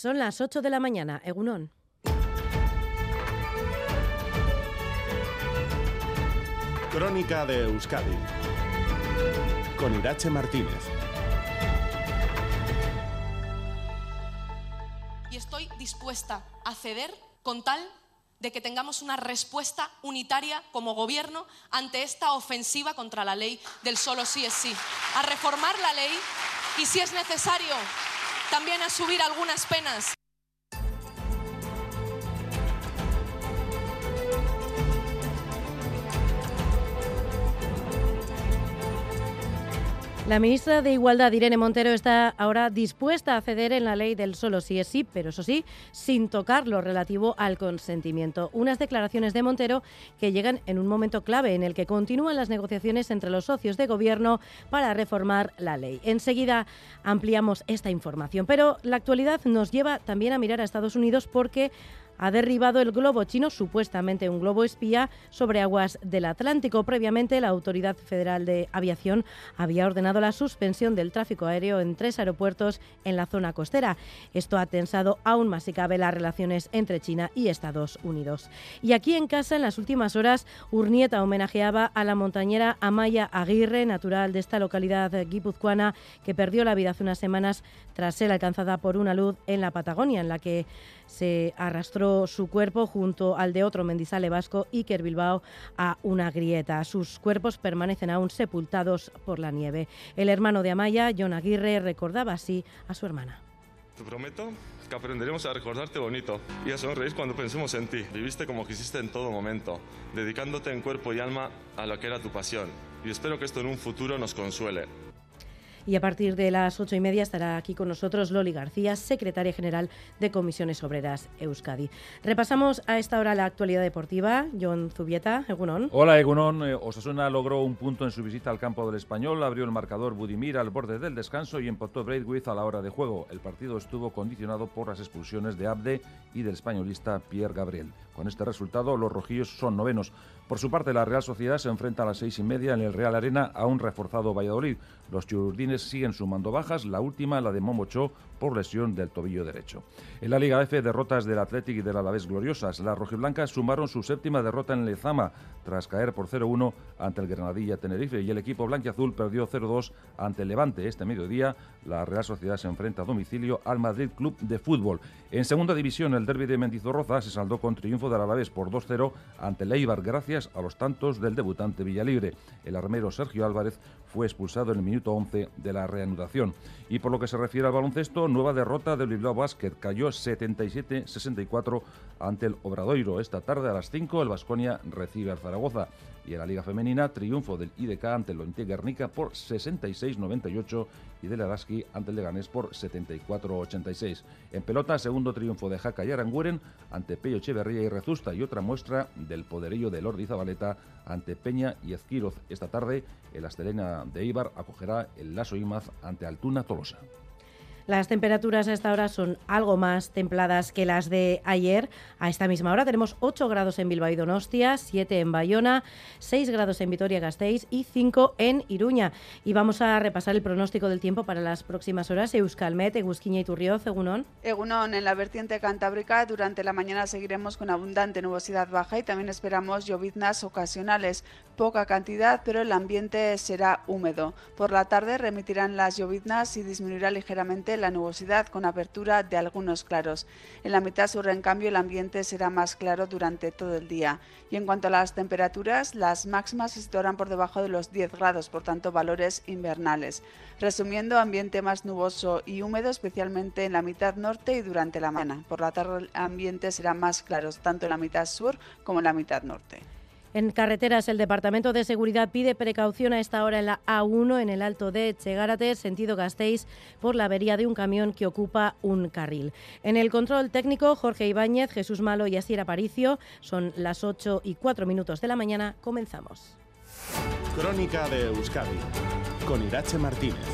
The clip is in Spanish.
Son las 8 de la mañana, Egunón. Crónica de Euskadi con Irache Martínez. Y estoy dispuesta a ceder con tal de que tengamos una respuesta unitaria como gobierno ante esta ofensiva contra la ley del solo sí es sí. A reformar la ley y si es necesario también a subir algunas penas. La ministra de Igualdad, Irene Montero, está ahora dispuesta a ceder en la ley del solo sí es sí, pero eso sí, sin tocar lo relativo al consentimiento. Unas declaraciones de Montero que llegan en un momento clave en el que continúan las negociaciones entre los socios de gobierno para reformar la ley. Enseguida ampliamos esta información, pero la actualidad nos lleva también a mirar a Estados Unidos porque ha derribado el globo chino, supuestamente un globo espía, sobre aguas del Atlántico. Previamente, la Autoridad Federal de Aviación había ordenado la suspensión del tráfico aéreo en tres aeropuertos en la zona costera. Esto ha tensado aún más si cabe las relaciones entre China y Estados Unidos. Y aquí en casa, en las últimas horas, Urnieta homenajeaba a la montañera Amaya Aguirre, natural de esta localidad guipuzcoana, que perdió la vida hace unas semanas tras ser alcanzada por una luz en la Patagonia, en la que se arrastró su cuerpo junto al de otro mendizale vasco, Iker Bilbao, a una grieta. Sus cuerpos permanecen aún sepultados por la nieve. El hermano de Amaya, John Aguirre, recordaba así a su hermana. Te prometo que aprenderemos a recordarte bonito y a sonreír cuando pensemos en ti. Viviste como quisiste en todo momento, dedicándote en cuerpo y alma a lo que era tu pasión. Y espero que esto en un futuro nos consuele. Y a partir de las ocho y media estará aquí con nosotros Loli García, secretaria general de Comisiones Obreras Euskadi. Repasamos a esta hora la actualidad deportiva. John Zubieta, Egunon. Hola, Egunon. Eh, Osasuna logró un punto en su visita al campo del Español, abrió el marcador Budimir al borde del descanso y empató Braithwaite a la hora de juego. El partido estuvo condicionado por las expulsiones de Abde y del españolista Pierre Gabriel. Con este resultado, los rojillos son novenos. Por su parte, la Real Sociedad se enfrenta a las seis y media en el Real Arena a un reforzado Valladolid. Los chururdines siguen sumando bajas, la última la de Momocho por lesión del tobillo derecho. En la Liga F, derrotas del Athletic y del Alavés gloriosas. Las rojiblancas sumaron su séptima derrota en Lezama tras caer por 0-1 ante el Granadilla Tenerife y el equipo blanquiazul perdió 0-2 ante el Levante. Este mediodía, la Real Sociedad se enfrenta a domicilio al Madrid Club de Fútbol. En segunda división, el derby de Mendizorroza se saldó con triunfo del Alavés por 2-0 ante el Eibar gracias a los tantos del debutante Villalibre. El armero Sergio Álvarez fue expulsado en el minuto 11 de la reanudación. Y por lo que se refiere al baloncesto, nueva derrota del Bilbao Basket. Cayó 77-64 ante el Obradoiro. Esta tarde a las 5 el Vasconia recibe al Zaragoza. Y en la Liga Femenina, triunfo del IDK ante el Ointe Guernica por 66-98 y del Araski ante el Leganés por 74-86. En pelota, segundo triunfo de Jaca y Aranguren ante Pello Echeverría y Rezusta y otra muestra del poderillo de Lordi Zabaleta ante Peña y Ezquiroz. Esta tarde, el Astelena de Ibar acogerá el Lazo Imaz ante Altuna Tolosa. Las temperaturas a esta hora son algo más templadas que las de ayer. A esta misma hora tenemos 8 grados en Bilbao y Donostia, 7 en Bayona, 6 grados en Vitoria-Gasteiz y 5 en Iruña. Y vamos a repasar el pronóstico del tiempo para las próximas horas. Euskalmet, Egusquiña y Turrioz, Egunon. Egunon, en la vertiente cantábrica durante la mañana seguiremos con abundante nubosidad baja y también esperamos lloviznas ocasionales. Poca cantidad, pero el ambiente será húmedo. Por la tarde remitirán las lloviznas y disminuirá ligeramente la nubosidad con apertura de algunos claros. En la mitad sur, en cambio, el ambiente será más claro durante todo el día. Y en cuanto a las temperaturas, las máximas se situarán por debajo de los 10 grados, por tanto valores invernales. Resumiendo, ambiente más nuboso y húmedo, especialmente en la mitad norte y durante la mañana. Por la tarde el ambiente será más claro, tanto en la mitad sur como en la mitad norte. En carreteras, el Departamento de Seguridad pide precaución a esta hora en la A1 en el Alto de Chegárate, sentido Gasteiz, por la avería de un camión que ocupa un carril. En el control técnico, Jorge Ibáñez, Jesús Malo y Asier Aparicio. Son las 8 y 4 minutos de la mañana. Comenzamos. Crónica de Euskadi con Irache Martínez.